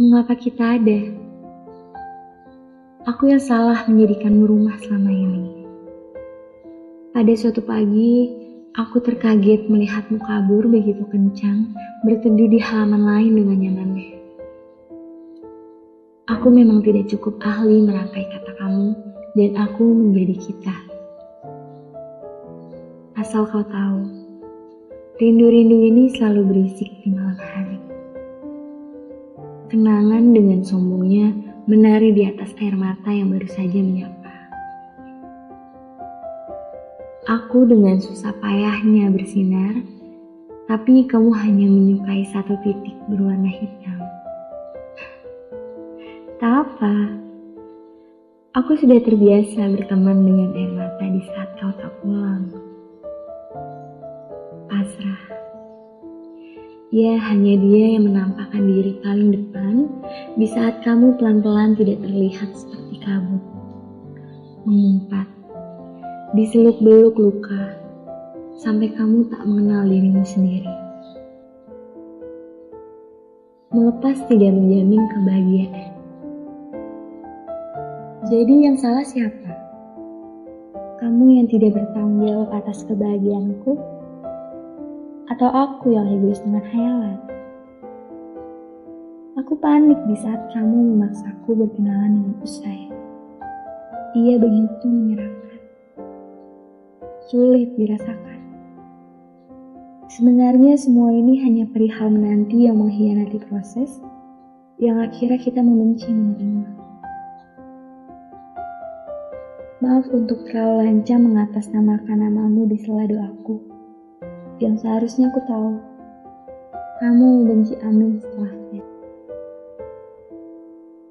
Mengapa kita ada? Aku yang salah menjadikanmu rumah selama ini. Pada suatu pagi, aku terkaget melihatmu kabur begitu kencang, berteduh di halaman lain dengan nyamannya. Aku memang tidak cukup ahli merangkai kata kamu, dan aku menjadi kita. Asal kau tahu, rindu-rindu ini selalu berisik di malam hari. Kenangan dengan sombongnya menari di atas air mata yang baru saja menyapa. Aku dengan susah payahnya bersinar, tapi kamu hanya menyukai satu titik berwarna hitam. Tak apa, aku sudah terbiasa berteman dengan air mata di saat kau tak pulang. Ya, hanya dia yang menampakkan diri paling depan di saat kamu pelan-pelan tidak terlihat seperti kabut. Mengumpat, diseluk-beluk luka, sampai kamu tak mengenal dirimu sendiri. Melepas tidak menjamin kebahagiaan. Jadi yang salah siapa? Kamu yang tidak bertanggung jawab atas kebahagiaanku? Atau aku yang egois dengan hayalan? Aku panik di saat kamu memaksaku berkenalan dengan usai. Ia begitu menyeramkan. Sulit dirasakan. Sebenarnya semua ini hanya perihal menanti yang mengkhianati proses yang akhirnya kita membenci menerima. Maaf untuk terlalu lancang mengatasnamakan namamu di sela doaku yang seharusnya aku tahu. Kamu membenci Amin setelahnya.